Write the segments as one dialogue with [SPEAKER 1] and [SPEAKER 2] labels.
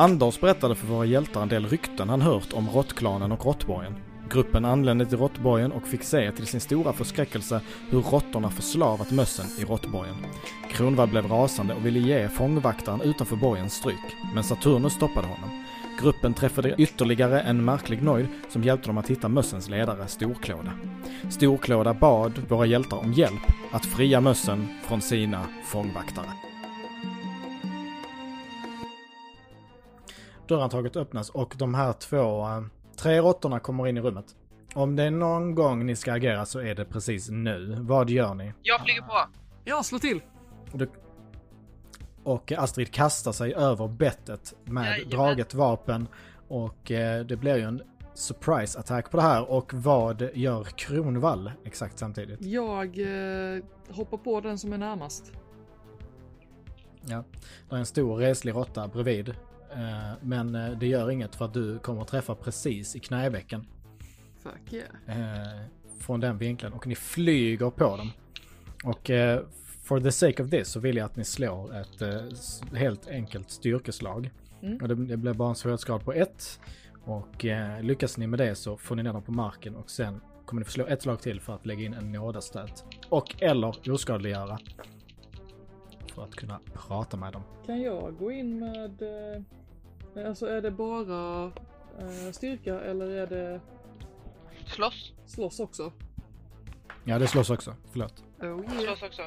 [SPEAKER 1] Anders berättade för våra hjältar en del rykten han hört om råttklanen och råttborgen. Gruppen anlände till råttborgen och fick se till sin stora förskräckelse hur råttorna förslavat mössen i råttborgen. Kronvall blev rasande och ville ge fångvaktaren utanför borgen stryk, men Saturnus stoppade honom. Gruppen träffade ytterligare en märklig nöjd som hjälpte dem att hitta mössens ledare Storklåda. Storklåda bad våra hjältar om hjälp att fria mössen från sina fångvaktare. Dörrhandtaget öppnas och de här två, eh, tre råttorna kommer in i rummet. Om det är någon gång ni ska agera så är det precis nu. Vad gör ni?
[SPEAKER 2] Jag flyger på.
[SPEAKER 3] Ja, slå till!
[SPEAKER 1] Och, det, och Astrid kastar sig över bettet med
[SPEAKER 2] Jajamän.
[SPEAKER 1] draget vapen och eh, det blir ju en surprise attack på det här och vad gör Kronvall exakt samtidigt?
[SPEAKER 3] Jag eh, hoppar på den som är närmast.
[SPEAKER 1] Ja. Det är en stor reslig råtta bredvid. Eh, men eh, det gör inget för att du kommer att träffa precis i knävecken.
[SPEAKER 3] Fuck yeah.
[SPEAKER 1] eh, från den vinkeln och ni flyger på dem. Och for the sake of this så vill jag att ni slår ett helt enkelt styrkeslag.
[SPEAKER 3] Mm.
[SPEAKER 1] Och det, det blir bara en svårighetsgrad på ett. Och lyckas ni med det så får ni ner dem på marken och sen kommer ni få slå ett slag till för att lägga in en nådastöt. Och eller oskadliggöra. För att kunna prata med dem.
[SPEAKER 3] Kan jag gå in med... Eh, alltså är det bara eh, styrka eller är det
[SPEAKER 2] Slåss.
[SPEAKER 3] slåss också?
[SPEAKER 1] Ja, det slås också. Förlåt.
[SPEAKER 3] Oh yeah.
[SPEAKER 2] Slåss också.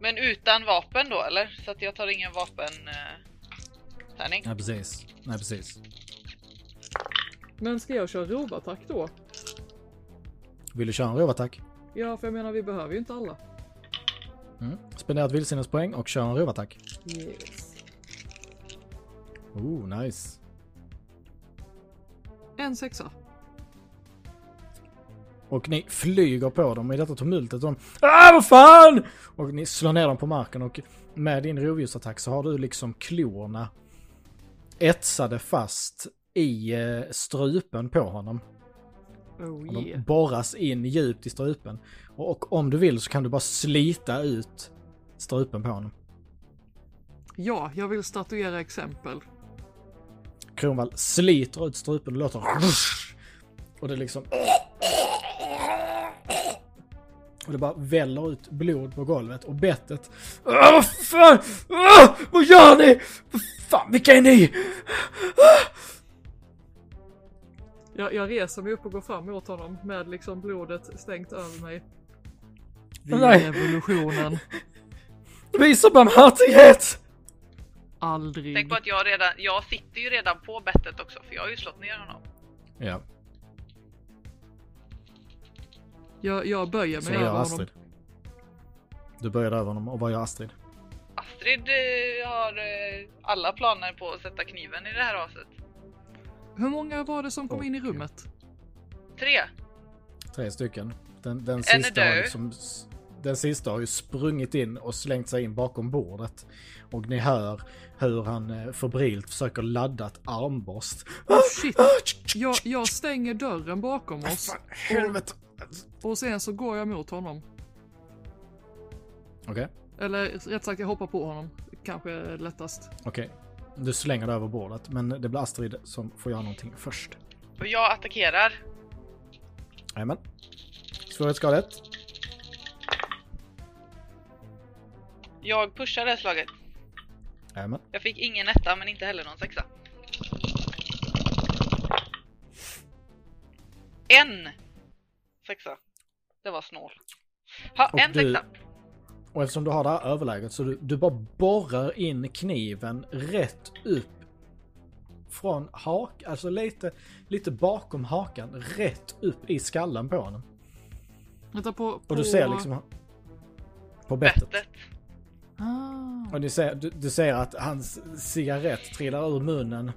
[SPEAKER 2] Men utan vapen då eller? Så att jag tar ingen vapen... Eh, tärning.
[SPEAKER 1] Nej, precis. Nej, precis.
[SPEAKER 3] Men ska jag köra rovattack då?
[SPEAKER 1] Vill du köra en rovattack?
[SPEAKER 3] Ja, för jag menar vi behöver ju inte alla.
[SPEAKER 1] Mm. Spendera ett vildsinnespoäng och kör en rovattack.
[SPEAKER 3] Yes.
[SPEAKER 1] Oh, nice.
[SPEAKER 3] En sexa.
[SPEAKER 1] Och ni flyger på dem i detta tumultet. De ah, vad fan! Och ni slår ner dem på marken och med din rovdjursattack så har du liksom klorna etsade fast i eh, strupen på honom.
[SPEAKER 3] Oh
[SPEAKER 1] Och de
[SPEAKER 3] yeah.
[SPEAKER 1] borras in djupt i strupen. Och, och om du vill så kan du bara slita ut strupen på honom.
[SPEAKER 3] Ja, jag vill statuera exempel.
[SPEAKER 1] Kronvall sliter ut strupen och låter Och det liksom... Och det bara väller ut blod på golvet och bettet... Vad fan! Åh, vad gör ni? Vad fan, vilka är ni?
[SPEAKER 3] Jag, jag reser mig upp och går fram mot honom med liksom blodet stängt över mig. Vi är evolutionen.
[SPEAKER 1] Visa barmhärtighet!
[SPEAKER 3] Aldrig.
[SPEAKER 2] Tänk på att jag redan, jag sitter ju redan på bettet också för jag har ju slått ner honom.
[SPEAKER 1] Ja,
[SPEAKER 3] Jag, jag böjer mig över honom.
[SPEAKER 1] Astrid. Du börjar över honom och vad gör Astrid?
[SPEAKER 2] Astrid eh, har eh, alla planer på att sätta kniven i det här aset.
[SPEAKER 3] Hur många var det som kom in i rummet?
[SPEAKER 2] Tre.
[SPEAKER 1] Tre stycken. Den, den,
[SPEAKER 2] är
[SPEAKER 1] sista har
[SPEAKER 2] död.
[SPEAKER 1] liksom, den sista har ju sprungit in och slängt sig in bakom bordet. Och ni hör hur han eh, febrilt försöker ladda ett armborst.
[SPEAKER 3] Oh shit! Jag, jag stänger dörren bakom oss
[SPEAKER 1] Fan, helvete!
[SPEAKER 3] och sen så går jag mot honom.
[SPEAKER 1] Okej,
[SPEAKER 3] Eller rätt sagt, jag hoppar på honom. Kanske är lättast.
[SPEAKER 1] okej. Du slänger det över bordet, men det blir Astrid som får göra någonting först.
[SPEAKER 2] Och jag attackerar.
[SPEAKER 1] Jajamän. Svårighetsgrad 1.
[SPEAKER 2] Jag pushar det här slaget.
[SPEAKER 1] Jajamän.
[SPEAKER 2] Jag fick ingen etta men inte heller någon sexa. En sexa. Det var snål. Ha,
[SPEAKER 1] Och
[SPEAKER 2] en
[SPEAKER 1] du-
[SPEAKER 2] sexa.
[SPEAKER 1] Och eftersom du har det här överläget så du, du bara borrar in kniven rätt upp från hak, alltså lite, lite bakom hakan, rätt upp i skallen på honom.
[SPEAKER 3] Vänta på... på...
[SPEAKER 1] Och du ser liksom på bettet.
[SPEAKER 2] Bettet.
[SPEAKER 3] Oh.
[SPEAKER 1] Och du ser, du, du ser att hans cigarett trillar ur munnen.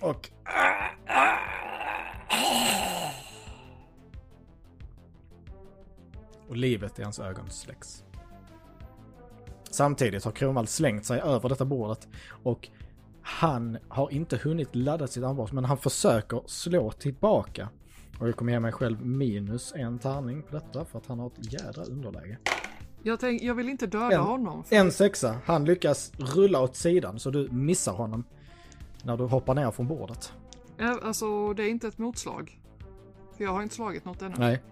[SPEAKER 1] Och... Och livet i hans ögon släcks. Samtidigt har Kronwall slängt sig över detta bordet och han har inte hunnit ladda sitt armborst men han försöker slå tillbaka. Och jag kommer ge mig själv minus en tärning på detta för att han har ett jädra underläge.
[SPEAKER 3] Jag, tänk, jag vill inte döda
[SPEAKER 1] En-
[SPEAKER 3] honom. För...
[SPEAKER 1] En sexa. Han lyckas rulla åt sidan så du missar honom. när du hoppar ner från bordet.
[SPEAKER 3] Alltså det är inte ett motslag. För jag har inte slagit något ännu.
[SPEAKER 1] Nej.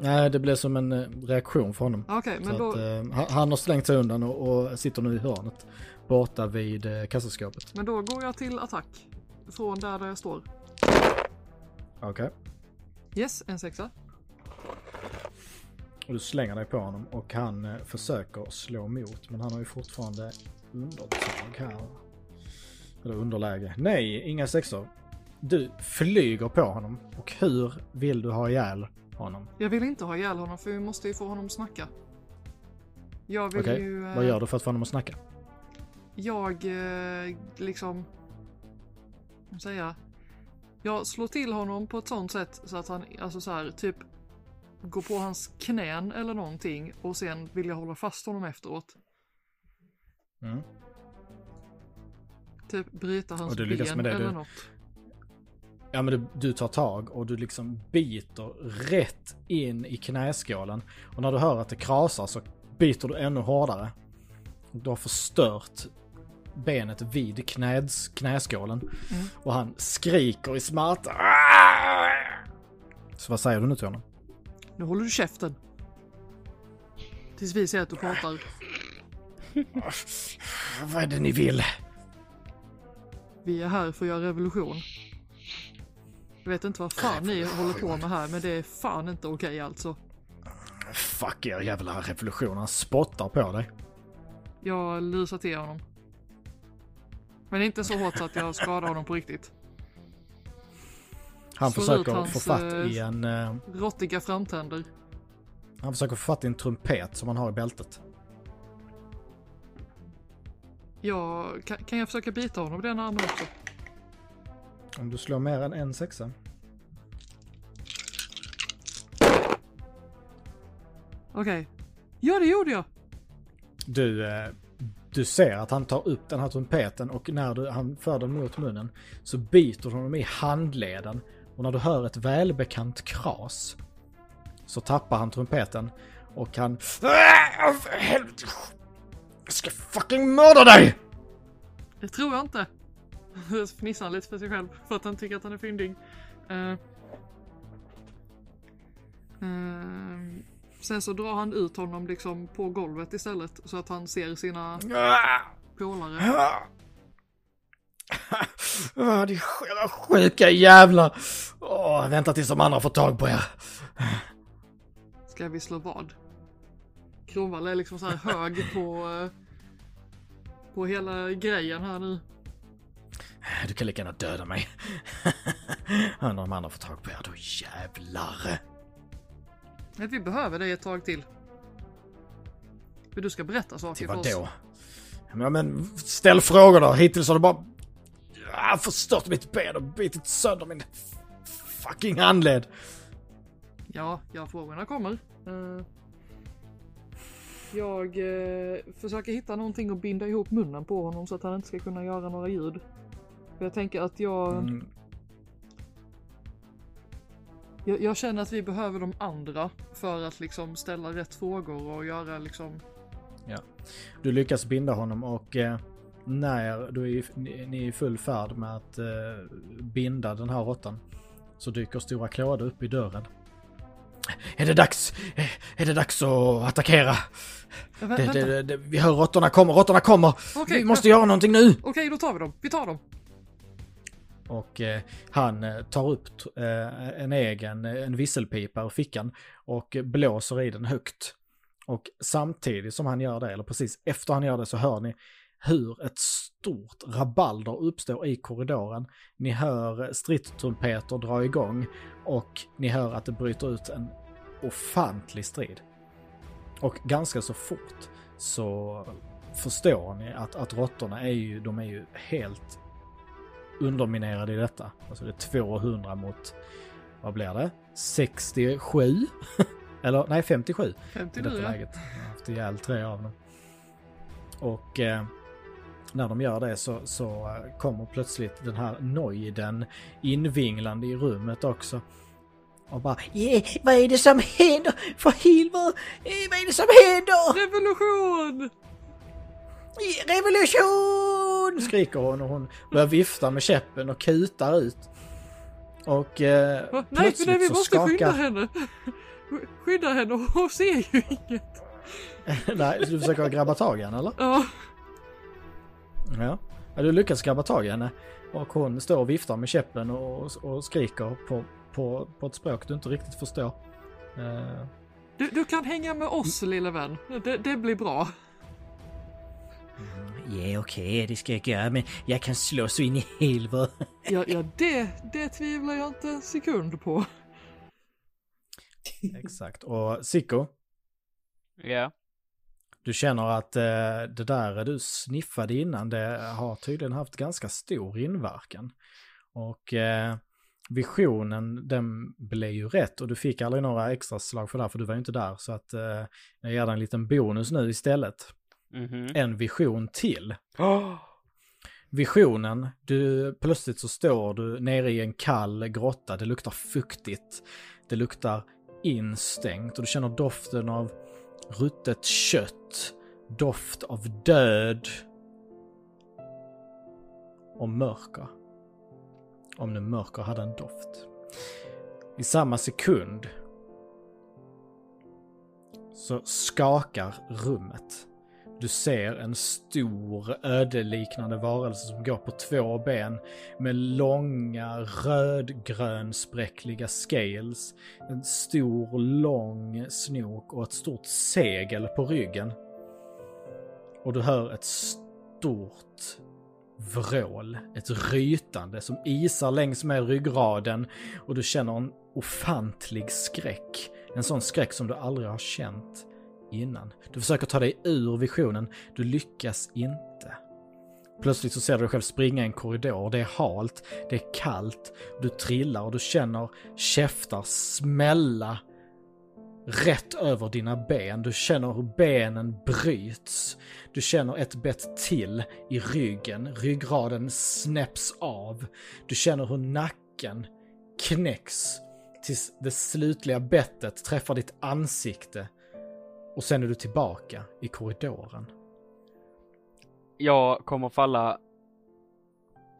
[SPEAKER 1] Nej, det blev som en eh, reaktion för honom.
[SPEAKER 3] Okej, men
[SPEAKER 1] Så
[SPEAKER 3] då,
[SPEAKER 1] att, eh, han- har slängt sig undan och, och sitter nu i hörnet. Borta vid eh, kassaskåpet.
[SPEAKER 3] men då går jag till attack. Från där, där jag står.
[SPEAKER 1] Okej.
[SPEAKER 3] Yes, en sexa.
[SPEAKER 1] Och du slänger dig på honom och han eh, försöker slå emot men han har ju fortfarande undertag här. Eller underläge. Nej, inga sexor. Du flyger på honom och hur vill du ha ihjäl honom?
[SPEAKER 3] Jag vill inte ha ihjäl honom för vi måste ju få honom att snacka. Jag vill
[SPEAKER 1] Okej,
[SPEAKER 3] ju... eh,
[SPEAKER 1] vad gör du för att få honom att snacka?
[SPEAKER 3] Jag eh, liksom... Vad säga? Jag slår till honom på ett sånt sätt så att han, alltså så här, typ går på hans knän eller någonting och sen vill jag hålla fast honom efteråt.
[SPEAKER 1] Mm.
[SPEAKER 3] Typ bryta hans ben eller
[SPEAKER 1] du-
[SPEAKER 3] något.
[SPEAKER 1] Ja men du, du tar tag och du liksom biter rätt in i knäskålen. Och när du hör att det krasar så biter du ännu hårdare. Du har förstört benet vid knäs, knäskålen.
[SPEAKER 3] Mm.
[SPEAKER 1] Och han skriker i smärta. Så vad säger du nu till honom?
[SPEAKER 3] Nu håller du käften. Tills vi ser att du pratar.
[SPEAKER 1] Vad är det ni vill?
[SPEAKER 3] Vi är här för att göra revolution. Jag vet inte vad fan ni håller på med här men det är fan inte okej alltså.
[SPEAKER 1] Fuck er jävla revolution. Han spottar på dig.
[SPEAKER 3] Jag lusar till honom. Men inte så hårt så att jag skadar honom på riktigt.
[SPEAKER 1] Han
[SPEAKER 3] Slår
[SPEAKER 1] försöker
[SPEAKER 3] hans,
[SPEAKER 1] få fatt
[SPEAKER 3] eh,
[SPEAKER 1] i en... eh,
[SPEAKER 3] Råttiga framtänder.
[SPEAKER 1] Han försöker få fatt i en trumpet som han har i bältet.
[SPEAKER 3] Jag, kan, kan jag försöka bita honom med den armen också?
[SPEAKER 1] Om du slår mer än en sexa.
[SPEAKER 3] Okej. Ja, det gjorde jag!
[SPEAKER 1] Du, eh, du ser att han tar upp den här trumpeten och när du, han för den mot munnen så biter du honom i handleden. Och när du hör ett välbekant kras så tappar han trumpeten och han... Helvete! Jag ska fucking mörda dig!
[SPEAKER 3] Det tror jag inte. Fnissar han lite för sig själv för att han tycker att han är fyndig. Eh. Ehm, sen så drar han ut honom liksom på golvet istället så att han ser sina
[SPEAKER 1] Ah!
[SPEAKER 3] polare.
[SPEAKER 1] Ah, de jävla sjuka jävlar! Åh, vänta tills de andra får tag på er.
[SPEAKER 3] Ska vi slå vad? Kronvall är liksom så här hög på eh, på hela grejen här nu.
[SPEAKER 1] Du kan lika gärna döda mig. När de andra får tag på er, då jävlar.
[SPEAKER 3] Men vi behöver dig ett tag till. För du ska berätta saker
[SPEAKER 1] Till
[SPEAKER 3] för oss.
[SPEAKER 1] då? Ja, men ställ frågor då. Hittills har du bara ja, förstört mitt ben och bitit sönder min fucking handled.
[SPEAKER 3] Ja, ja frågorna kommer. Eh, jag eh, försöker hitta någonting att binda ihop munnen på honom så att han inte ska kunna göra några ljud. För jag tänker att jag,
[SPEAKER 1] Mm,
[SPEAKER 3] jag, jag känner att vi behöver de andra för att liksom ställa rätt frågor och göra liksom
[SPEAKER 1] Du lyckas binda honom och eh, när du är, ni, är i full färd med att eh, binda den här råttan så dyker Stora Klåda upp i dörren. Är det dags? Är det dags att attackera?
[SPEAKER 3] Vä-
[SPEAKER 1] Det,
[SPEAKER 3] vänta.
[SPEAKER 1] det, det, vi hör råttorna kommer, råttorna kommer!
[SPEAKER 3] Okej,
[SPEAKER 1] vi måste göra någonting nu!
[SPEAKER 3] Okej, då tar vi dem. Vi tar dem.
[SPEAKER 1] Och eh, han eh, tar upp eh, en egen, eh, en visselpipa ur fickan och blåser i den högt. Och samtidigt som han gör det, eller precis efter han gör det, så hör ni hur ett stort rabalder uppstår i korridoren. Ni hör stridstrumpeter dra igång och ni hör att det bryter ut en ofantlig strid. Och ganska så fort så förstår ni att, att råttorna är ju, de är ju helt underminerade i detta. Alltså det är 200 mot, vad blir det? 67? Eller nej, 57 i
[SPEAKER 3] 59
[SPEAKER 1] detta
[SPEAKER 3] ja.
[SPEAKER 1] läget. Jag har haft ihjäl tre av dem. Och eh, när de gör det så, så eh, kommer plötsligt den här nojden invinglande i rummet också. Och bara yeah, vad är det som händer? För helvete! Eh, Vad är det som händer?
[SPEAKER 3] Revolution!
[SPEAKER 1] Revolution! skriker hon och hon börjar vifta med käppen och kutar ut. Och eh,
[SPEAKER 3] Va?
[SPEAKER 1] Plötsligt
[SPEAKER 3] nej, vi
[SPEAKER 1] så
[SPEAKER 3] måste skydda
[SPEAKER 1] skakar...
[SPEAKER 3] henne. Skydda henne, hon ser ju inget.
[SPEAKER 1] nej, så du försöker grabba tag i henne eller?
[SPEAKER 3] Ja,
[SPEAKER 1] Ja. ja, du lyckas grabba tag i henne. Och hon står och viftar med käppen och, och skriker på, på, på ett språk du inte riktigt förstår. Eh,
[SPEAKER 3] du, du kan hänga med oss lille vän. Det, det blir bra.
[SPEAKER 1] Ja, okej, det ska jag göra, men jag kan slå så in i helvete.
[SPEAKER 3] Ja, ja det, det tvivlar jag inte en sekund på.
[SPEAKER 1] Exakt. Och Sicko,
[SPEAKER 4] Ja.
[SPEAKER 1] Du känner att eh, det där du sniffade innan, det har tydligen haft ganska stor inverkan. Och eh, visionen, den blev ju rätt och du fick aldrig några extra slag för det här, för du var ju inte där. Så att eh, jag ger dig en liten bonus nu istället.
[SPEAKER 4] Mhm.
[SPEAKER 1] En vision till.
[SPEAKER 4] Oh.
[SPEAKER 1] Visionen, du, plötsligt så står du nere i en kall grotta, det luktar fuktigt, det luktar instängt och du känner doften av ruttet kött, doft av död och mörker. Om nu mörker hade en doft. I samma sekund så skakar rummet. Du ser en stor ödeliknande varelse som går på två ben med långa rödgrönspräckliga scales, en stor lång snok och ett stort segel på ryggen. Och du hör ett stort vrål, ett rytande som isar längs med ryggraden och du känner en ofantlig skräck. En sån skräck som du aldrig har känt innan. Du försöker ta dig ur visionen, du lyckas inte. Plötsligt så ser du dig själv springa i en korridor, det är halt, det är kallt, du trillar och du känner käftar smälla rätt över dina ben. Du känner hur benen bryts. Du känner ett bett till i ryggen, ryggraden snäpps av. Du känner hur nacken knäcks tills det slutliga bettet träffar ditt ansikte och sen är du tillbaka i korridoren.
[SPEAKER 4] Jag kommer falla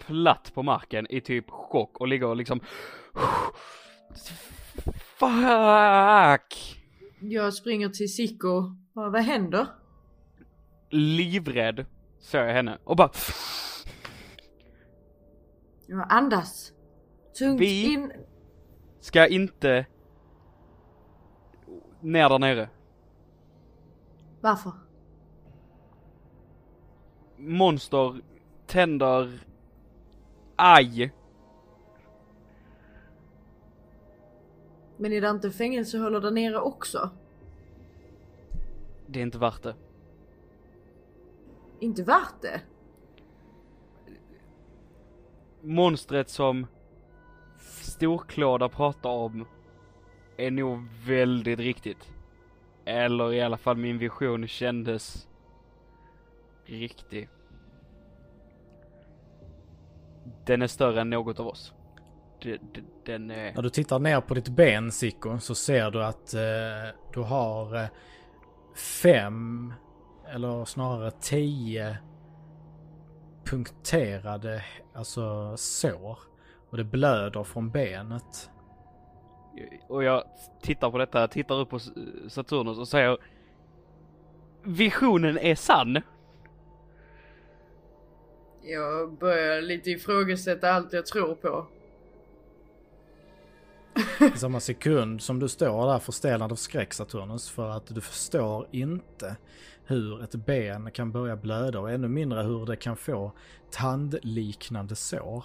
[SPEAKER 4] platt på marken i typ chock och ligga och liksom Fuck!
[SPEAKER 5] Jag springer till Sicko. Vad, vad händer?
[SPEAKER 4] Livrädd ser jag henne och bara
[SPEAKER 5] Jag andas. Tungt
[SPEAKER 4] Vi-
[SPEAKER 5] in.
[SPEAKER 4] ska inte ner där nere.
[SPEAKER 5] Varför?
[SPEAKER 4] Monster, tänder, aj.
[SPEAKER 5] Men är det inte fängelsehålor där nere också?
[SPEAKER 4] Det är inte värt det.
[SPEAKER 5] Inte värt det?
[SPEAKER 4] Monstret som Storklåda pratar om är nog väldigt riktigt. Eller i alla fall min vision kändes riktig. Den är större än något av oss. Den, den, är...
[SPEAKER 1] När du tittar ner på ditt ben, Sicko, så ser du att eh, du har eh, fem, eller snarare tio punkterade, alltså sår. Och det blöder från benet.
[SPEAKER 4] Och jag tittar på detta, tittar upp på Saturnus och säger Visionen är sann!
[SPEAKER 5] Jag börjar lite ifrågasätta allt jag tror på.
[SPEAKER 1] I samma sekund som du står där förstelnad av skräck, Saturnus, för att du förstår inte hur ett ben kan börja blöda och ännu mindre hur det kan få tandliknande sår.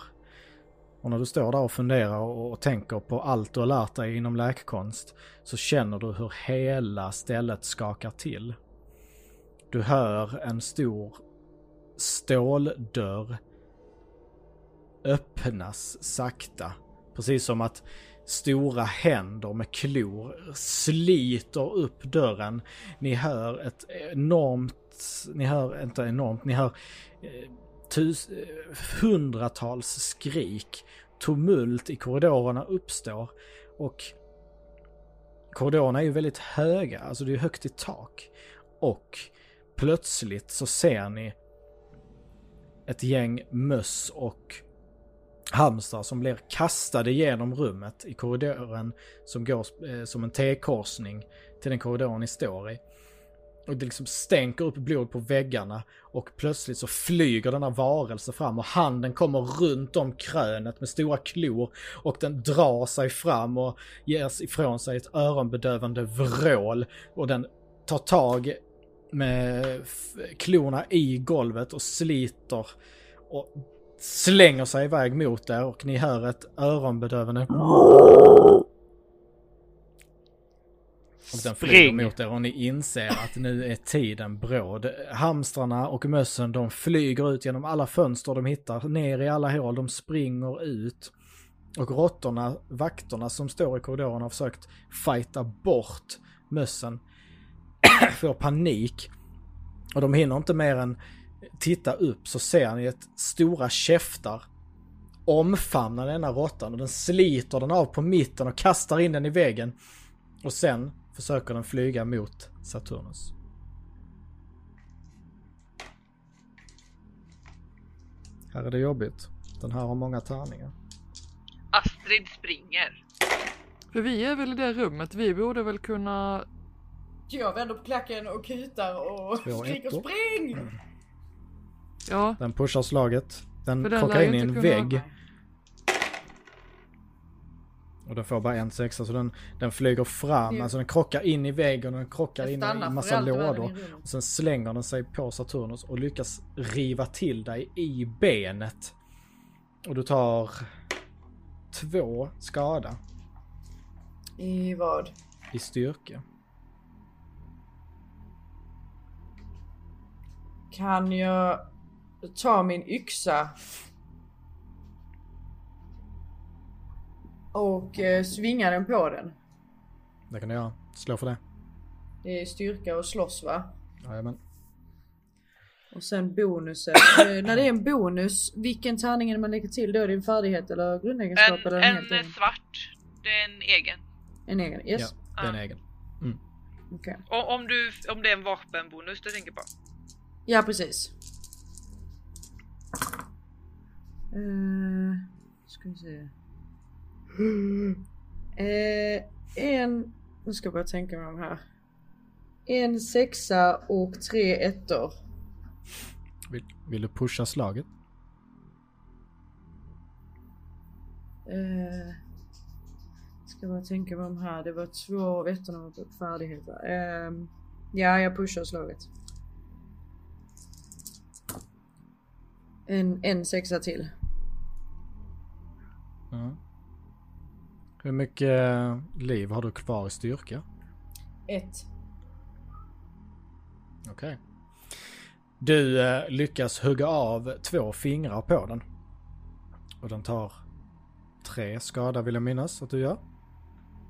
[SPEAKER 1] Och när du står där och funderar och, tänker på allt du har lärt dig inom läkkonst så känner du hur hela stället skakar till. Du hör en stor ståldörr öppnas sakta. Precis som att stora händer med klor sliter upp dörren. Ni hör ett enormt, ni hör inte enormt, ni hör eh, tus, hundratals skrik. Tumult i korridorerna uppstår och korridorerna är ju väldigt höga, alltså det är högt i tak. Och plötsligt så ser ni ett gäng möss och hamstrar som blir kastade genom rummet i korridoren som går eh, som en T-korsning till den korridoren ni står i. Och det liksom stänker upp blod på väggarna och plötsligt så flyger denna varelse fram och handen kommer runt om krönet med stora klor och den drar sig fram och ger ifrån sig ett öronbedövande vrål och den tar tag med klorna i golvet och sliter och slänger sig iväg mot er och ni hör ett öronbedövande och den flyger mot er och ni inser att nu är tiden bråd. Hamstrarna och mössen de flyger ut genom alla fönster de hittar, ner i alla hål, de springer ut. Och råttorna, vakterna som står i korridoren har försökt fighta bort mössen. Får panik. Och de hinner inte mer än titta upp så ser ni ett stora käftar omfamna denna råttan och den sliter den av på mitten och kastar in den i väggen. Och sen försöker den flyga mot Saturnus. Här är det jobbigt. Den här har många tärningar.
[SPEAKER 2] Astrid springer.
[SPEAKER 3] För vi är väl i det rummet, vi borde väl kunna...
[SPEAKER 5] Jag vänder på klacken och kutar och skriker spring!
[SPEAKER 3] Ja,
[SPEAKER 1] Den pushar slaget. Den krockar in i en
[SPEAKER 3] kunna-
[SPEAKER 1] vägg. Och den får bara en sexa så den, den flyger fram,
[SPEAKER 5] Det-
[SPEAKER 1] alltså den krockar in i väggen och den krockar in i en massa lådor. Och sen slänger den sig på Saturnus och lyckas riva till dig i benet. Och du tar två skada
[SPEAKER 5] I vad?
[SPEAKER 1] i styrka.
[SPEAKER 5] Kan jag ta min yxa och eh, svinga den på den?
[SPEAKER 1] Det kan du göra. Slå för det.
[SPEAKER 5] Det är styrka och slåss va?
[SPEAKER 1] Jajamän.
[SPEAKER 5] Och sen bonusen. eh, när det är en bonus, vilken tärning är det man lägger till? Då är det en färdighet eller grundegenskap
[SPEAKER 2] En,
[SPEAKER 5] eller en,
[SPEAKER 2] en svart. Det är en egen.
[SPEAKER 5] En egen? Yes.
[SPEAKER 1] Ja, det är en egen.
[SPEAKER 5] Okej.
[SPEAKER 2] Och om, du, om det är en vapenbonus du tänker på.
[SPEAKER 5] Ja precis. Uh, ska vi se. Eh, en, nu ska jag bara tänka mig om här. En sexa och tre ettor.
[SPEAKER 1] Vill, vill du pusha slaget?
[SPEAKER 5] Eh, ska bara tänka mig om här. Det var två av ettorna var färdigheter. Eh, ja, jag pushar slaget. En, en sexa till.
[SPEAKER 1] Ja. Hur mycket liv har du kvar i styrka?
[SPEAKER 5] Ett.
[SPEAKER 1] Okej. Du eh, lyckas hugga av två fingrar på den. Och den tar tre skada vill jag minnas att du gör.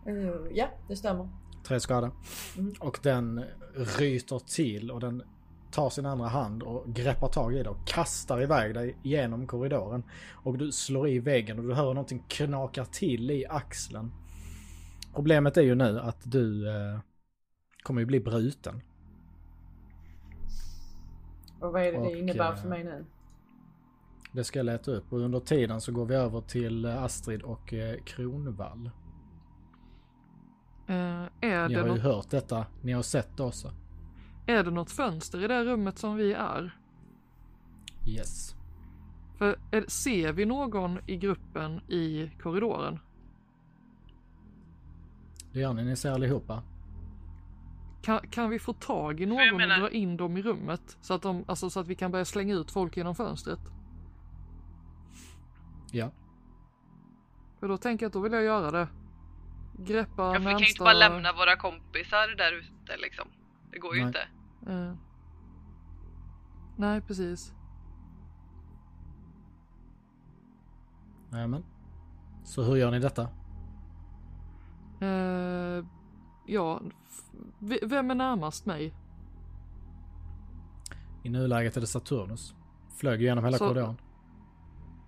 [SPEAKER 5] Eh, ja, det stämmer.
[SPEAKER 1] Tre skada.
[SPEAKER 5] Mm.
[SPEAKER 1] Och den ryter till och den tar sin andra hand och greppar tag i dig och kastar iväg dig genom korridoren. Och du slår i väggen och du hör någonting knaka till i axeln. Problemet är ju nu att du eh, kommer ju bli bruten.
[SPEAKER 5] Och vad är det
[SPEAKER 1] Och,
[SPEAKER 5] det innebär
[SPEAKER 1] eh,
[SPEAKER 5] för mig nu?
[SPEAKER 1] Det ska jag leta upp och under tiden så går vi över till eh, Astrid och eh, Kronvall.
[SPEAKER 3] är,
[SPEAKER 1] Ni
[SPEAKER 3] det
[SPEAKER 1] har ju
[SPEAKER 3] något,
[SPEAKER 1] hört detta, ni har sett det också.
[SPEAKER 3] Är det något fönster i det rummet som vi är?
[SPEAKER 1] Yes.
[SPEAKER 3] För är, ser vi någon i gruppen i korridoren?
[SPEAKER 1] Det gör ni, ni ser allihopa.
[SPEAKER 3] Kan, kan vi få tag i någon
[SPEAKER 2] menar-
[SPEAKER 3] och dra in dem i rummet? Så att, de, alltså, så att vi kan börja slänga ut folk genom fönstret?
[SPEAKER 1] Ja.
[SPEAKER 3] För då tänker jag att då vill jag göra det. Greppa
[SPEAKER 2] Ja, för vi kan ju inte
[SPEAKER 3] närmsta...
[SPEAKER 2] bara lämna våra kompisar där ute liksom. Det går ju
[SPEAKER 1] Nej.
[SPEAKER 2] inte.
[SPEAKER 3] Eh. Nej, precis.
[SPEAKER 1] Jajamän. Så hur gör ni detta?
[SPEAKER 3] Eh, ja, v- vem är närmast mig?
[SPEAKER 1] I nuläget är det Saturnus. Flög igenom hela
[SPEAKER 3] Så-
[SPEAKER 1] korridoren.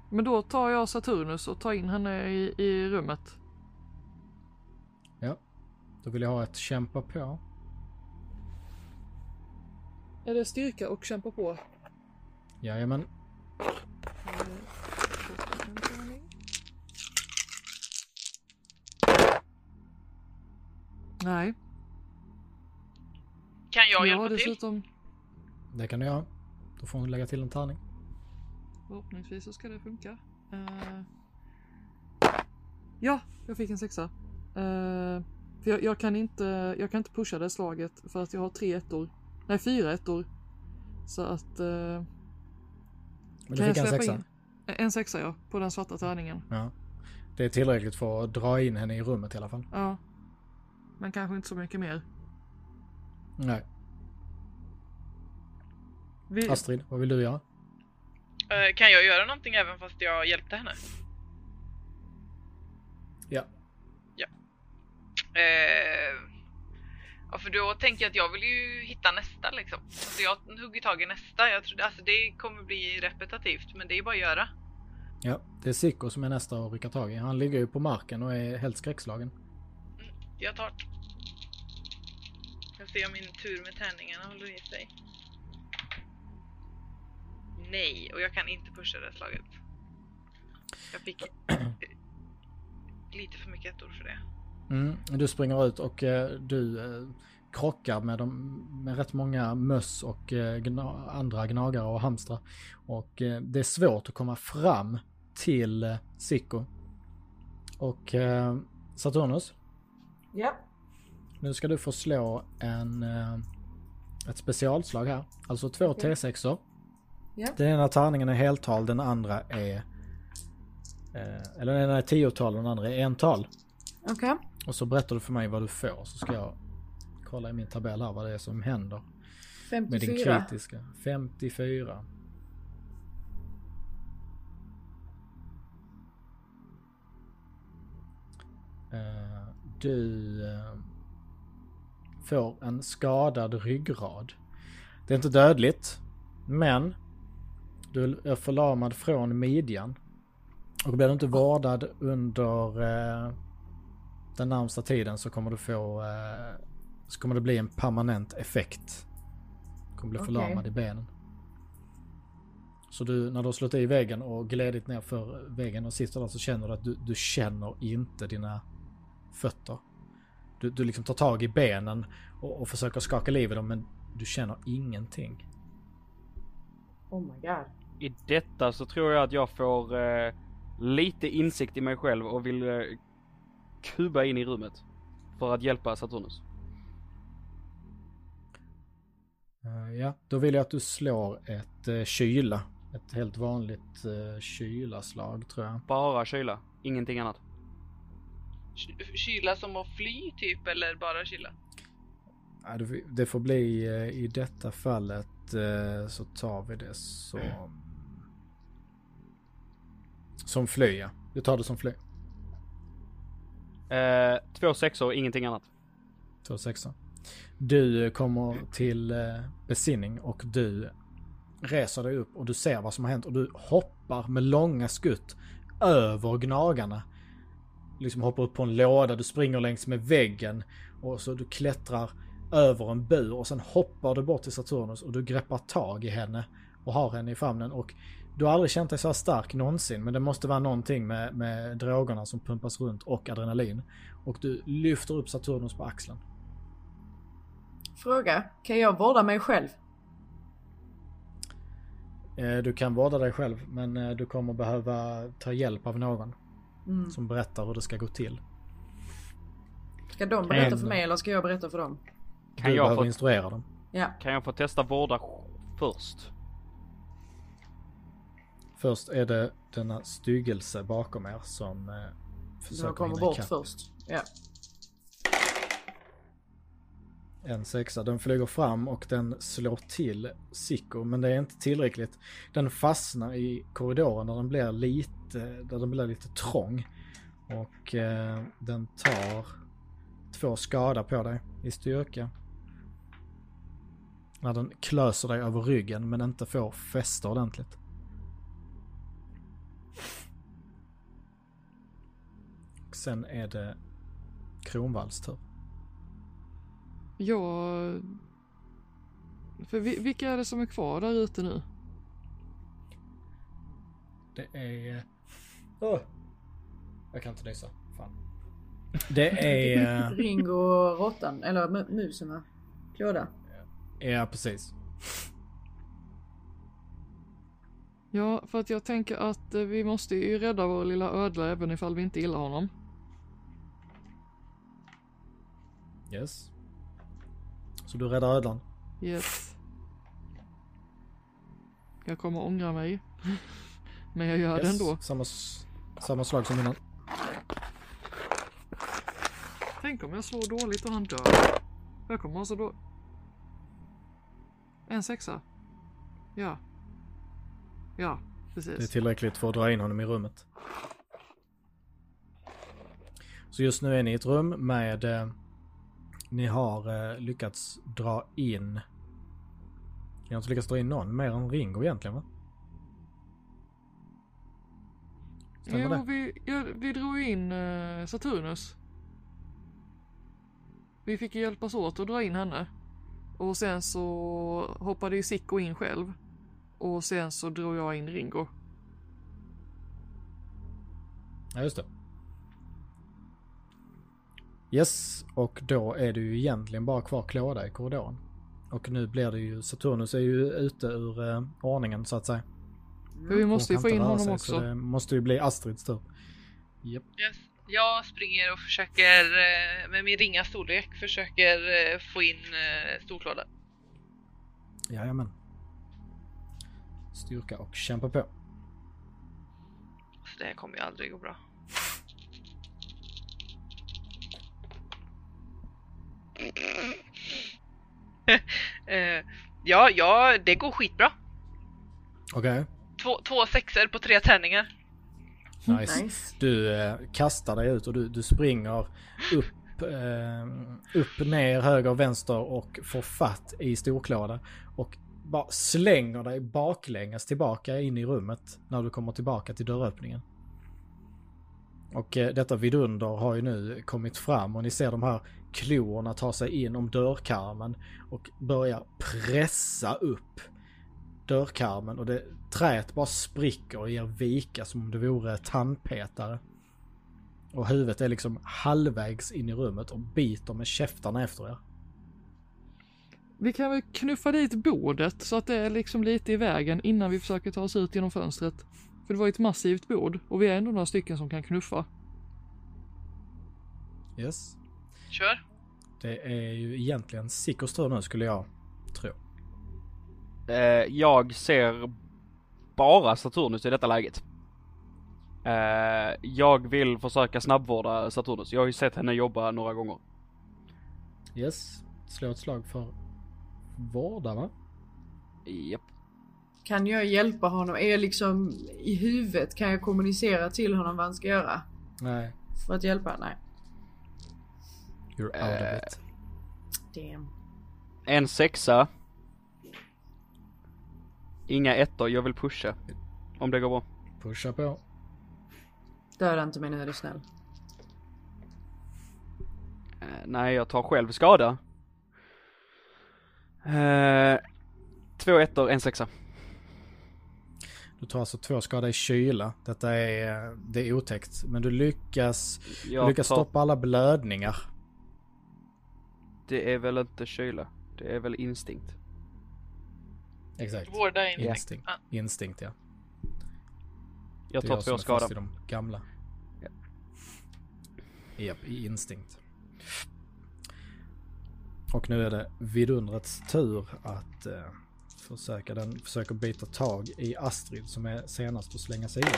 [SPEAKER 3] Men då tar jag Saturnus och tar in henne i, i rummet.
[SPEAKER 1] Ja. Då vill jag ha ett kämpa på.
[SPEAKER 3] Är det styrka och kämpa på?
[SPEAKER 1] Jajamän.
[SPEAKER 3] Nej,
[SPEAKER 2] Kan jag
[SPEAKER 3] jag
[SPEAKER 2] hjälpa
[SPEAKER 3] har
[SPEAKER 2] till?
[SPEAKER 3] dessutom
[SPEAKER 1] Det kan du göra. Då får hon lägga till en tärning.
[SPEAKER 3] Förhoppningsvis så ska det funka. Eh, ja, jag fick en sexa. Eh, för jag, jag, kan inte, jag kan inte pusha det slaget för att jag har tre ettor. Nej, fyra ettor. Så att... eh,
[SPEAKER 1] Men
[SPEAKER 3] Kan
[SPEAKER 1] du
[SPEAKER 3] jag
[SPEAKER 1] fick en
[SPEAKER 3] släppa
[SPEAKER 1] sexa.
[SPEAKER 3] in? en sexa ja, på den svarta tärningen.
[SPEAKER 1] Ja. Det är tillräckligt för att dra in henne i rummet i alla fall.
[SPEAKER 3] Ja. Men kanske inte så mycket mer.
[SPEAKER 1] Nej.
[SPEAKER 3] Vi,
[SPEAKER 1] Astrid, vad vill du göra?
[SPEAKER 2] Eh, kan jag göra någonting även fast jag hjälpte henne?
[SPEAKER 1] Ja.
[SPEAKER 2] Eh, ja, för då tänker jag att jag vill ju hitta nästa liksom. Så jag hugger tag i nästa. Jag trodde, alltså det kommer bli repetitivt, men det är bara att göra.
[SPEAKER 1] Ja, det är Sicko som är nästa att rycka tag i. Han ligger ju på marken och är helt skräckslagen.
[SPEAKER 2] Jag tar. Jag ser om min tur med tärningarna håller i sig. Nej, och jag kan inte pusha det slaget. Jag fick lite för mycket ettor för det.
[SPEAKER 1] Mm, du springer ut och eh, du eh, krockar med, dem, med rätt många möss och eh, gna, andra gnagare och hamstrar. Och det är svårt att komma fram till eh, Sicko. Och Saturnus,
[SPEAKER 5] Ja.
[SPEAKER 1] nu ska du få slå en, ett specialslag här. Alltså två
[SPEAKER 5] Okej.
[SPEAKER 1] T6or.
[SPEAKER 5] Ja.
[SPEAKER 1] Den ena tärningen är heltal, den andra är... Eller den ena är tiotal och den andra är ental.
[SPEAKER 5] Okej.
[SPEAKER 1] Och så berättar du för mig vad du får så ska jag kolla i min tabell här vad det är som händer med din
[SPEAKER 5] 54.
[SPEAKER 1] kritiska. 54. Eh, Du eh, får en skadad ryggrad. Det är inte dödligt, men du är förlamad från midjan. Och blir du inte vårdad under eh, den närmsta tiden så kommer du få eh, så kommer det bli en permanent effekt. Du kommer bli
[SPEAKER 5] Okej.
[SPEAKER 1] förlamad i benen. Så du, när du har slått i väggen och glidit ner för väggen och sitter där så känner du att du, du känner inte dina fötter. Du, du liksom tar tag i benen och, och försöker skaka liv i dem men du känner ingenting.
[SPEAKER 5] Oh my god.
[SPEAKER 4] I detta så tror jag att jag får eh, lite insikt i mig själv och vill eh, kuba in i rummet. För att hjälpa Saturnus.
[SPEAKER 1] Eh, ja, då vill jag att du slår ett uh, kyla. Ett helt vanligt uh, kylaslag tror jag.
[SPEAKER 4] Bara kyla, ingenting annat.
[SPEAKER 2] Ky- Kyla som att fly typ, eller bara kyla?
[SPEAKER 1] Ja, det, det får bli eh, i detta fallet eh, så tar vi det som... Som fly ja. Du tar det som fly.
[SPEAKER 4] Eh, två sexor, ingenting annat.
[SPEAKER 1] Två sexor. Du kommer till eh, besinning och du reser dig upp och du ser vad som har hänt och du hoppar med långa skutt över gnagarna. Liksom hoppar upp på en låda, du springer längs med väggen och så du klättrar över en bur och sen hoppar du bort till Saturnus och du greppar tag i henne och har henne i famnen och du har aldrig känt dig så här stark någonsin men det måste vara någonting med, med drogerna som pumpas runt och adrenalin. Och du lyfter upp Saturnus på axeln.
[SPEAKER 5] Fråga. Kan jag vårda mig själv?
[SPEAKER 1] Eh, Du kan vårda dig själv men eh, du kommer behöva ta hjälp av någon
[SPEAKER 5] Mm.
[SPEAKER 1] som berättar hur det ska gå till.
[SPEAKER 5] Ska de berätta för mig eller ska jag berätta för dem?
[SPEAKER 4] Kan
[SPEAKER 1] du
[SPEAKER 4] jag,
[SPEAKER 1] behöver
[SPEAKER 4] få,
[SPEAKER 1] instruera dem.
[SPEAKER 5] Ja.
[SPEAKER 4] kan jag få testa vårda först?
[SPEAKER 1] Först är det denna styggelse bakom er som eh, försöker
[SPEAKER 5] Jag kommer bort först. Ja.
[SPEAKER 1] En sexa. Den flyger fram och den slår till Sicko men det är inte tillräckligt. Den fastnar i korridoren där den blir lite, där den blir lite trång. Och eh, den tar två skada på dig i styrka. När den klöser dig över ryggen men inte får fäste ordentligt. Sen är det Kronvalls tur.
[SPEAKER 3] Jag... För vi, vilka är det som är kvar där ute nu?
[SPEAKER 1] Det är... Åh! Jag kan inte nysa. Fan. Det är...
[SPEAKER 5] Ringo råttan, eller mu- musen va? Klåda.
[SPEAKER 1] Ja, precis.
[SPEAKER 3] Ja, för att jag tänker att eh, vi måste ju rädda vår lilla ödla även ifall vi inte gillar honom.
[SPEAKER 1] Yes. Så du räddar ödlan?
[SPEAKER 3] Yes. Jag kommer ångra mig. Men jag gör det
[SPEAKER 1] Yes.
[SPEAKER 3] ändå.
[SPEAKER 1] Samma, samma slag som innan.
[SPEAKER 3] Tänk om jag slår dåligt och han dör. Jag kommer alltså då... En sexa. Ja. Ja,
[SPEAKER 1] Det är
[SPEAKER 3] precis.
[SPEAKER 1] tillräckligt för att dra in honom i rummet. Så just nu är ni i ett rum med... Ni har eh, lyckats dra in... Ni har inte lyckats dra in någon mer än Ringo egentligen va? Stämmer
[SPEAKER 3] Jo,
[SPEAKER 1] det?
[SPEAKER 3] vi, ja, vi drog in eh, Saturnus. Vi fick ju hjälpas åt att dra in henne. Och sen så hoppade ju Sicko in själv. Och sen så drog jag in Ringo.
[SPEAKER 1] Ja, just det. Yes, och då är det ju egentligen bara kvar Klåda i korridoren. Och nu blir det ju, Saturnus är ju ute ur eh, ordningen så att säga.
[SPEAKER 3] För vi måste ju få in honom
[SPEAKER 1] sig, Så
[SPEAKER 3] också.
[SPEAKER 1] det måste ju bli Astrids tur. Japp.
[SPEAKER 2] Yes. Jag springer och försöker eh, med min ringa storlek försöker eh, få in eh, storklåda.
[SPEAKER 1] Jajamän. Styrka och kämpa på.
[SPEAKER 2] Så det här kommer ju aldrig gå bra. Ja, ja, det går skitbra.
[SPEAKER 1] Okej,
[SPEAKER 2] Två, två sexer på tre tärningar.
[SPEAKER 1] nice.
[SPEAKER 5] Nice.
[SPEAKER 1] Du eh, kastar dig ut och du, du springer upp, eh, upp, ner, höger, vänster och får fatt i storklåda. Och bara slänger dig baklänges tillbaka in i rummet när du kommer tillbaka till dörröppningen. Och eh, detta vidunder har ju nu kommit fram och ni ser de här klorna ta sig in om dörrkarmen och börja pressa upp dörrkarmen och det, träet bara spricker och ger vika som om det vore tandpetare. Och huvudet är liksom halvvägs in i rummet och biter med käftarna efter er.
[SPEAKER 3] Vi kan väl knuffa dit bordet så att det är liksom lite i vägen innan vi försöker ta oss ut genom fönstret. För det var ju ett massivt bord och vi är ändå några stycken som kan knuffa.
[SPEAKER 1] Yes.
[SPEAKER 2] Kör.
[SPEAKER 1] Det är ju egentligen Sickos tur nu skulle jag tro.
[SPEAKER 4] Eh, jag ser bara Saturnus i detta läget. Eh, jag vill försöka snabbvårda Saturnus. Jag har ju sett henne jobba några gånger.
[SPEAKER 1] Yes. Slå ett slag för vårda va?
[SPEAKER 4] Japp.
[SPEAKER 5] Kan jag hjälpa honom? Är jag liksom i huvudet? Kan jag kommunicera till honom vad han ska göra?
[SPEAKER 1] Nej.
[SPEAKER 5] För att hjälpa? Nej.
[SPEAKER 1] You're out
[SPEAKER 4] Eh.
[SPEAKER 1] of it.
[SPEAKER 5] Damn.
[SPEAKER 4] En sexa. Inga ettor, jag vill pusha. Om det går bra.
[SPEAKER 1] Pusha på.
[SPEAKER 5] Döda inte mig nu är du snäll.
[SPEAKER 4] Eh, nej, jag tar själv skada. Eh, två ettor, en sexa.
[SPEAKER 1] Du tar alltså två skada i kyla. Detta är, det är otäckt. Men du lyckas, du
[SPEAKER 4] Jag
[SPEAKER 1] lyckas
[SPEAKER 4] tar,
[SPEAKER 1] stoppa alla blödningar.
[SPEAKER 4] Det är väl inte kyla. Det är väl instinkt.
[SPEAKER 1] Exakt.
[SPEAKER 2] Vårda in.
[SPEAKER 1] Instinkt.
[SPEAKER 2] Ja.
[SPEAKER 1] Instinkt ja.
[SPEAKER 4] Jag
[SPEAKER 1] Det är
[SPEAKER 4] tar
[SPEAKER 1] jag
[SPEAKER 4] två
[SPEAKER 1] som är fast
[SPEAKER 4] skada.
[SPEAKER 1] i de gamla.
[SPEAKER 4] Ja.
[SPEAKER 1] Japp, i instinkt. Och nu är det vidundrets tur att eh, försöka, den försöker byta tag i Astrid som är senast att slänga sig in.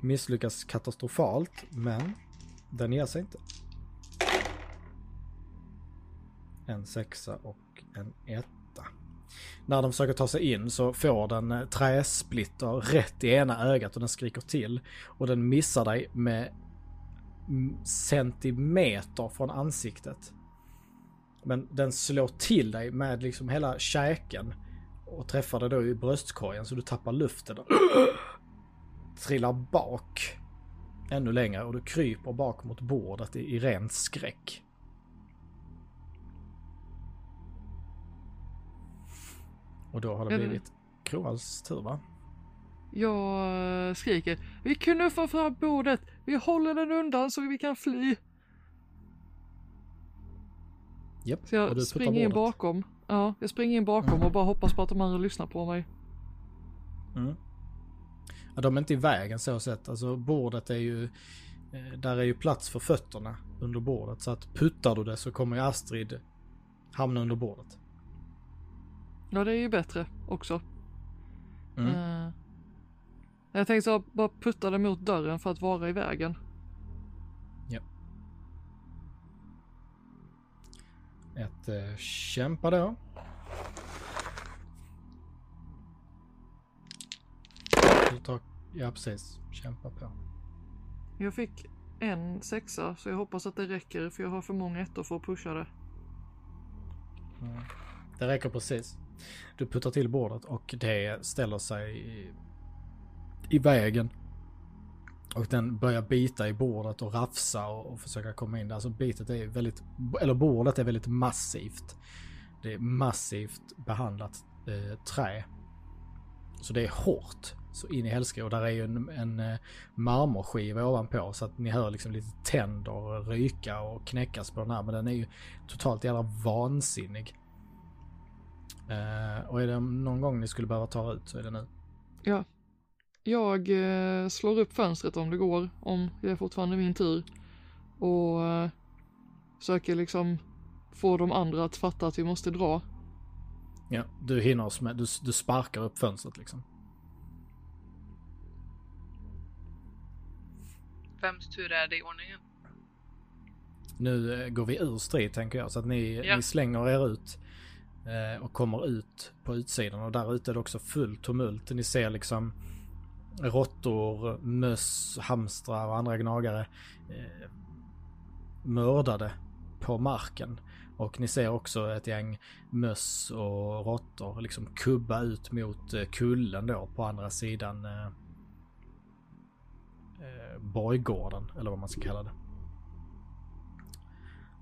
[SPEAKER 1] Misslyckas katastrofalt, men den ger sig inte. En sexa och en etta. När de försöker ta sig in så får den eh, träsplitter rätt i ena ögat och den skriker till. Och den missar dig med centimeter från ansiktet. Men den slår till dig med liksom hela käken och träffar dig då i bröstkorgen så du tappar luften och trillar bak ännu längre och du kryper bak mot bordet i, i ren skräck. Och då har det
[SPEAKER 3] det-
[SPEAKER 1] blivit Kroals tur va?
[SPEAKER 3] jag skriker. Vi knuffar fram bordet. Vi håller den undan så vi kan fly.
[SPEAKER 1] Japp,
[SPEAKER 3] Så jag springer in bakom. Ja, jag springer in bakom
[SPEAKER 1] Mm.
[SPEAKER 3] och bara hoppas på att de andra lyssnar på mig.
[SPEAKER 1] Mm. Ja, de är inte i vägen så sett. Alltså bordet är ju... eh, Där är ju plats för fötterna under bordet. Så att puttar du det så kommer ju Astrid hamna under bordet.
[SPEAKER 3] Ja, det är ju bättre också.
[SPEAKER 1] Mm.
[SPEAKER 3] Eh, jag tänkte så bara putta det mot dörren för att vara i vägen.
[SPEAKER 1] Ett eh, kämpa då. Du tar, ja precis, kämpa på.
[SPEAKER 3] Jag fick en sexa så jag hoppas att det räcker för jag har för många ettor för att pusha det.
[SPEAKER 1] Mm. Det räcker precis. Du puttar till bordet och det ställer sig i, i vägen. Och den börjar bita i bordet och rafsa och, och försöka komma in. Alltså bitet är väldigt, eller bordet är väldigt massivt. Det är massivt behandlat eh, trä. Så det är hårt. Så in i helsike. Och där är ju en, en eh, marmorskiva ovanpå. Så att ni hör liksom lite tänder ryka och knäckas på den här. Men den är ju totalt jävla vansinnig. Eh, och är det någon gång ni skulle behöva ta ut så är det nu.
[SPEAKER 3] Ja. Jag eh, slår upp fönstret om det går, om det är fortfarande min tur. Och eh, försöker liksom få de andra att fatta att vi måste dra.
[SPEAKER 1] Ja, du hinner oss med, du, du sparkar upp fönstret liksom.
[SPEAKER 2] Vems tur är det i ordningen?
[SPEAKER 1] Nu eh, går vi ur strid tänker jag så att ni,
[SPEAKER 2] Ja.
[SPEAKER 1] ni slänger er ut. Eh, och kommer ut på utsidan och där ute är det också fullt tumult. Ni ser liksom råttor, möss, hamstrar och andra gnagare eh, mördade på marken. Och ni ser också ett gäng möss och råttor liksom kubba ut mot eh, kullen då på andra sidan eh, eh, borggården eller vad man ska kalla det.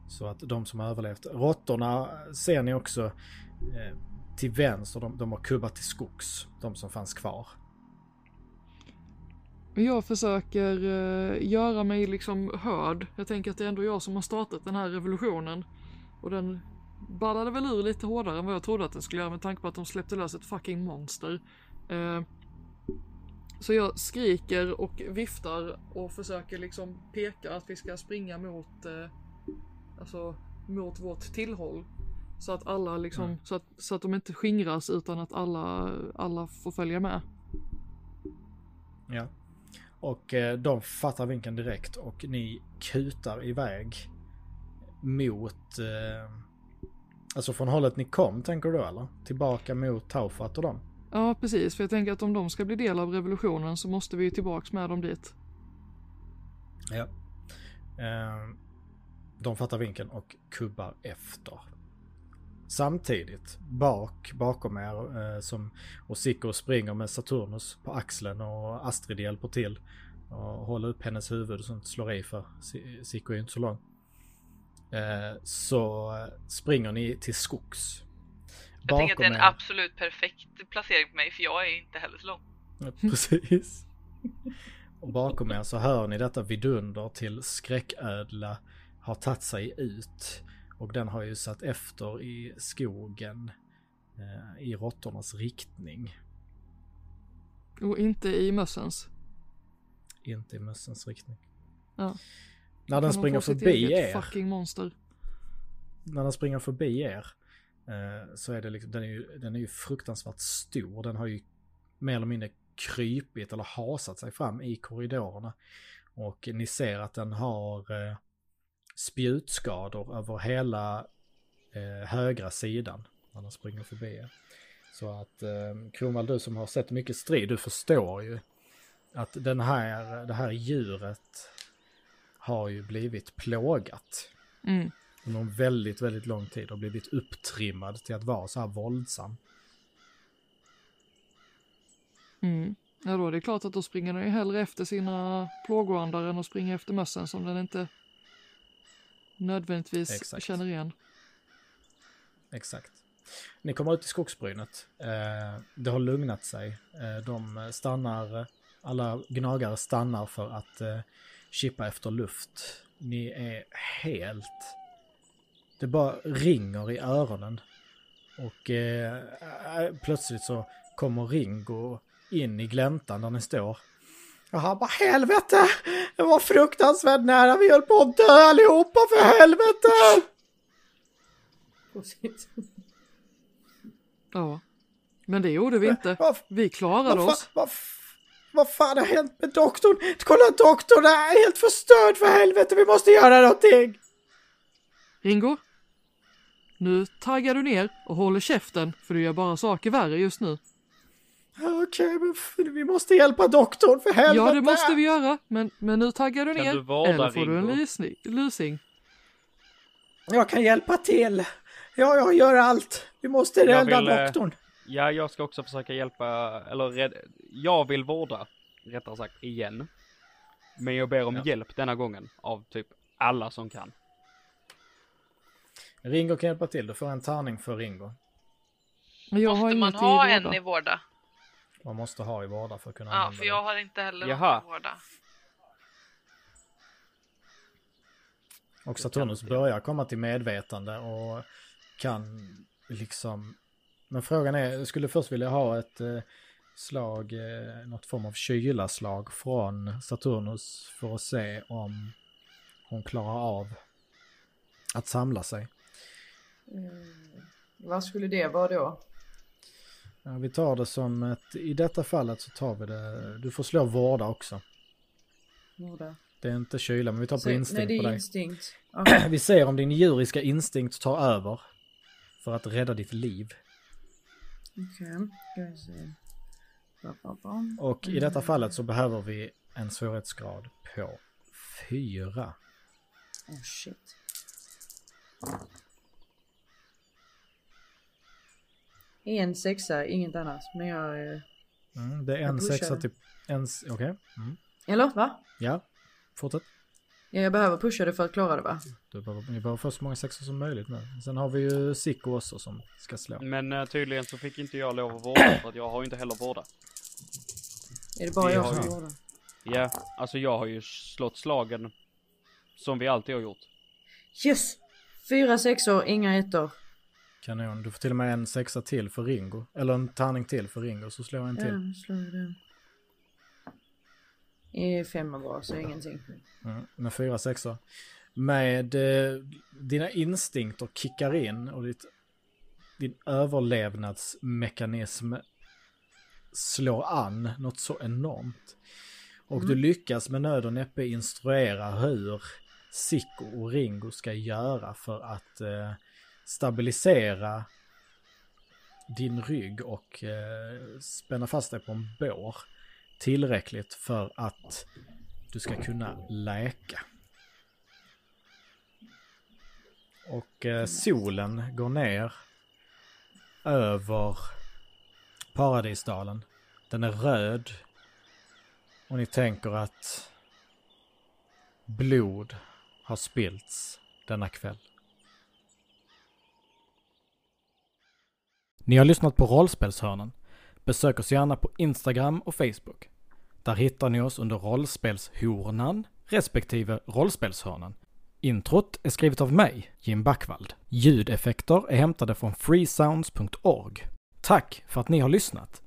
[SPEAKER 1] Så att de som har överlevt. Råttorna ser ni också eh, till vänster. De, de har kubbat till skogs. De som fanns kvar.
[SPEAKER 3] Jag försöker eh, göra mig liksom hörd. Jag tänker att det är ändå jag som har startat den här revolutionen. Och den ballade väl ur lite hårdare än vad jag trodde att den skulle göra med tanke på att de släppte lös ett fucking monster. Eh, så jag skriker och viftar och försöker liksom peka att vi ska springa mot, eh, alltså mot vårt tillhåll. Så att alla liksom,
[SPEAKER 1] Mm.
[SPEAKER 3] så, att, så att de inte skingras utan att alla, alla får följa med.
[SPEAKER 1] Ja. Och eh, de fattar vinkeln direkt och ni kutar iväg mot... Eh, alltså från hållet ni kom tänker du eller? Tillbaka mot Taufat och dem?
[SPEAKER 3] Ja, precis. För jag tänker att om de ska bli del av revolutionen så måste vi ju tillbaks med dem dit.
[SPEAKER 1] Ja. Eh, de fattar vinkeln och kubbar efter. Samtidigt, bak, bakom er, eh, som Osiko springer med Saturnus på axeln och Astrid hjälper till. Och håller upp hennes huvud inte slår i för Si- Siko är ju inte så lång. Eh, så springer ni till skogs.
[SPEAKER 2] Jag tänker att det är en
[SPEAKER 1] er-
[SPEAKER 2] absolut perfekt placering för mig för jag är inte heller så lång.
[SPEAKER 1] Precis. Och bakom er så hör ni detta vidunder till skräcködla har tagit sig ut. Och den har ju satt efter i skogen eh, i råttornas riktning.
[SPEAKER 3] Och inte i mössens.
[SPEAKER 1] Inte i mössens riktning.
[SPEAKER 3] Ja.
[SPEAKER 1] När den springer förbi er,
[SPEAKER 3] fucking monster.
[SPEAKER 1] när den springer förbi er, eh, så är det liksom, den är, ju, den är ju fruktansvärt stor. Den har ju mer eller mindre krypit eller hasat sig fram i korridorerna. Och ni ser att den har eh, spjutskador över hela eh, högra sidan när den springer förbi er. Så att eh, Kronwall, du som har sett mycket strid, du förstår ju att den här, det här djuret har ju blivit plågat
[SPEAKER 3] Mm.
[SPEAKER 1] under en väldigt, väldigt lång tid och blivit upptrimmad till att vara så här våldsam.
[SPEAKER 3] Mm. Ja då är det klart att då springer den ju hellre efter sina plågoandar än att springa efter mössen som den inte nödvändigtvis
[SPEAKER 1] Exakt.
[SPEAKER 3] känner igen.
[SPEAKER 1] Exakt. Ni kommer ut i skogsbrynet. Eh, det har lugnat sig. Eh, de stannar, alla gnagare stannar för att eh, chippa efter luft. Ni är helt... Det bara ringer i öronen. Och plötsligt så kommer Ringo in i gläntan där ni står. Och han bara helvete! Det var fruktansvärt nära, vi höll på att dö allihopa för helvete!
[SPEAKER 3] Ja. Men det gjorde vi inte. Vi klarade oss.
[SPEAKER 1] vad fan har hänt med doktorn? Kolla doktorn är helt förstörd för helvete, vi måste göra någonting!
[SPEAKER 3] Ringo? Nu taggar du ner och håller käften för du gör bara saker värre just nu.
[SPEAKER 1] Okej, men f- vi måste hjälpa doktorn för helvete!
[SPEAKER 3] Ja, det måste vi göra, men, men nu taggar du
[SPEAKER 4] Kan
[SPEAKER 3] ner.
[SPEAKER 4] du
[SPEAKER 3] eller får du en
[SPEAKER 4] Ringo?
[SPEAKER 3] lysning, lusing.
[SPEAKER 1] Jag kan hjälpa till. Ja, jag gör allt. Vi måste
[SPEAKER 4] Jag
[SPEAKER 1] rädda
[SPEAKER 4] vill, eh,
[SPEAKER 1] doktorn.
[SPEAKER 4] Ja, jag ska också försöka hjälpa, eller rädd, jag vill vårda, rättare sagt, igen. Men jag ber om
[SPEAKER 1] Ja.
[SPEAKER 4] hjälp denna gången av typ alla som kan.
[SPEAKER 1] Ringo kan hjälpa till, du får en tärning för Ringo.
[SPEAKER 3] Jag har
[SPEAKER 2] Måste man ha
[SPEAKER 3] i
[SPEAKER 2] en i vårda?
[SPEAKER 1] Man måste ha i vårda för att kunna
[SPEAKER 2] Ja, för jag
[SPEAKER 1] det.
[SPEAKER 2] har inte heller
[SPEAKER 4] Jaha.
[SPEAKER 2] i vårda.
[SPEAKER 1] Och Saturnus börjar komma till medvetande och kan liksom... Men frågan är, jag skulle först vilja ha ett eh, slag, eh, något form av kylaslag från Saturnus för att se om hon klarar av att samla sig.
[SPEAKER 5] Eh, vad skulle det vara då?
[SPEAKER 1] Ja, vi tar det som ett, i detta fallet så tar vi det, du får slå vårda också.
[SPEAKER 5] Vårda.
[SPEAKER 1] Det är inte kyla, men vi tar på
[SPEAKER 5] Så-
[SPEAKER 1] instinkt
[SPEAKER 5] Nej, det
[SPEAKER 1] på
[SPEAKER 5] är
[SPEAKER 1] dig.
[SPEAKER 5] instinkt. Okej.
[SPEAKER 1] Vi ser om din djuriska instinkt tar över för att rädda ditt liv.
[SPEAKER 5] Okej. Ba, ba, ba.
[SPEAKER 1] Och i
[SPEAKER 5] Mm.
[SPEAKER 1] detta fallet så behöver vi en svårighetsgrad på fyra.
[SPEAKER 5] Oh shit. En sexa, inget annat. Men jag... eh,
[SPEAKER 1] Mm, det är en sexa till... En, s- Okej. Mm.
[SPEAKER 5] Eller va?
[SPEAKER 1] Ja, fortsätt.
[SPEAKER 5] Ja, jag behöver pusha det för att klara det va?
[SPEAKER 1] Du behöver, ni behöver få så många sexor som möjligt nu. Sen har vi ju Sicko också som ska slå.
[SPEAKER 4] Men eh, tydligen så fick inte jag lov att vårda för att jag har ju inte heller vårda.
[SPEAKER 5] Är det bara
[SPEAKER 4] Vi
[SPEAKER 5] jag som
[SPEAKER 1] ju-
[SPEAKER 5] gjorde?
[SPEAKER 4] Ja, alltså jag har ju slått slagen som vi alltid har gjort.
[SPEAKER 5] Yes! Fyra sexor, inga ettor.
[SPEAKER 1] Kanon. Du får till och med en sexa till för Ringo. Eller en tärning till för Ringo så slår jag en
[SPEAKER 5] Ja,
[SPEAKER 1] till.
[SPEAKER 5] nu slår jag den. Eh, Femma bara, så ingenting.
[SPEAKER 1] Mm, med fyra sexor. Med eh, dina instinkter kickar in och ditt, din överlevnadsmekanism slår an något så enormt. Och du lyckas med nöd och näppe instruera hur Sicko och Ringo ska göra för att eh, stabilisera din rygg och eh, spänna fast dig på en bår tillräckligt för att du ska kunna läka. Och eh, solen går ner över Paradisdalen. Den är röd. Och ni tänker att blod har spillts denna kväll. Ni har lyssnat på Rollspelshörnan. Besök oss gärna på Instagram och Facebook. Där hittar ni oss under rollspelshornan respektive rollspelshörnan. Introt är skrivet av mig, Jim Backvald. Ljudeffekter är hämtade från freesounds.org. Tack för att ni har lyssnat!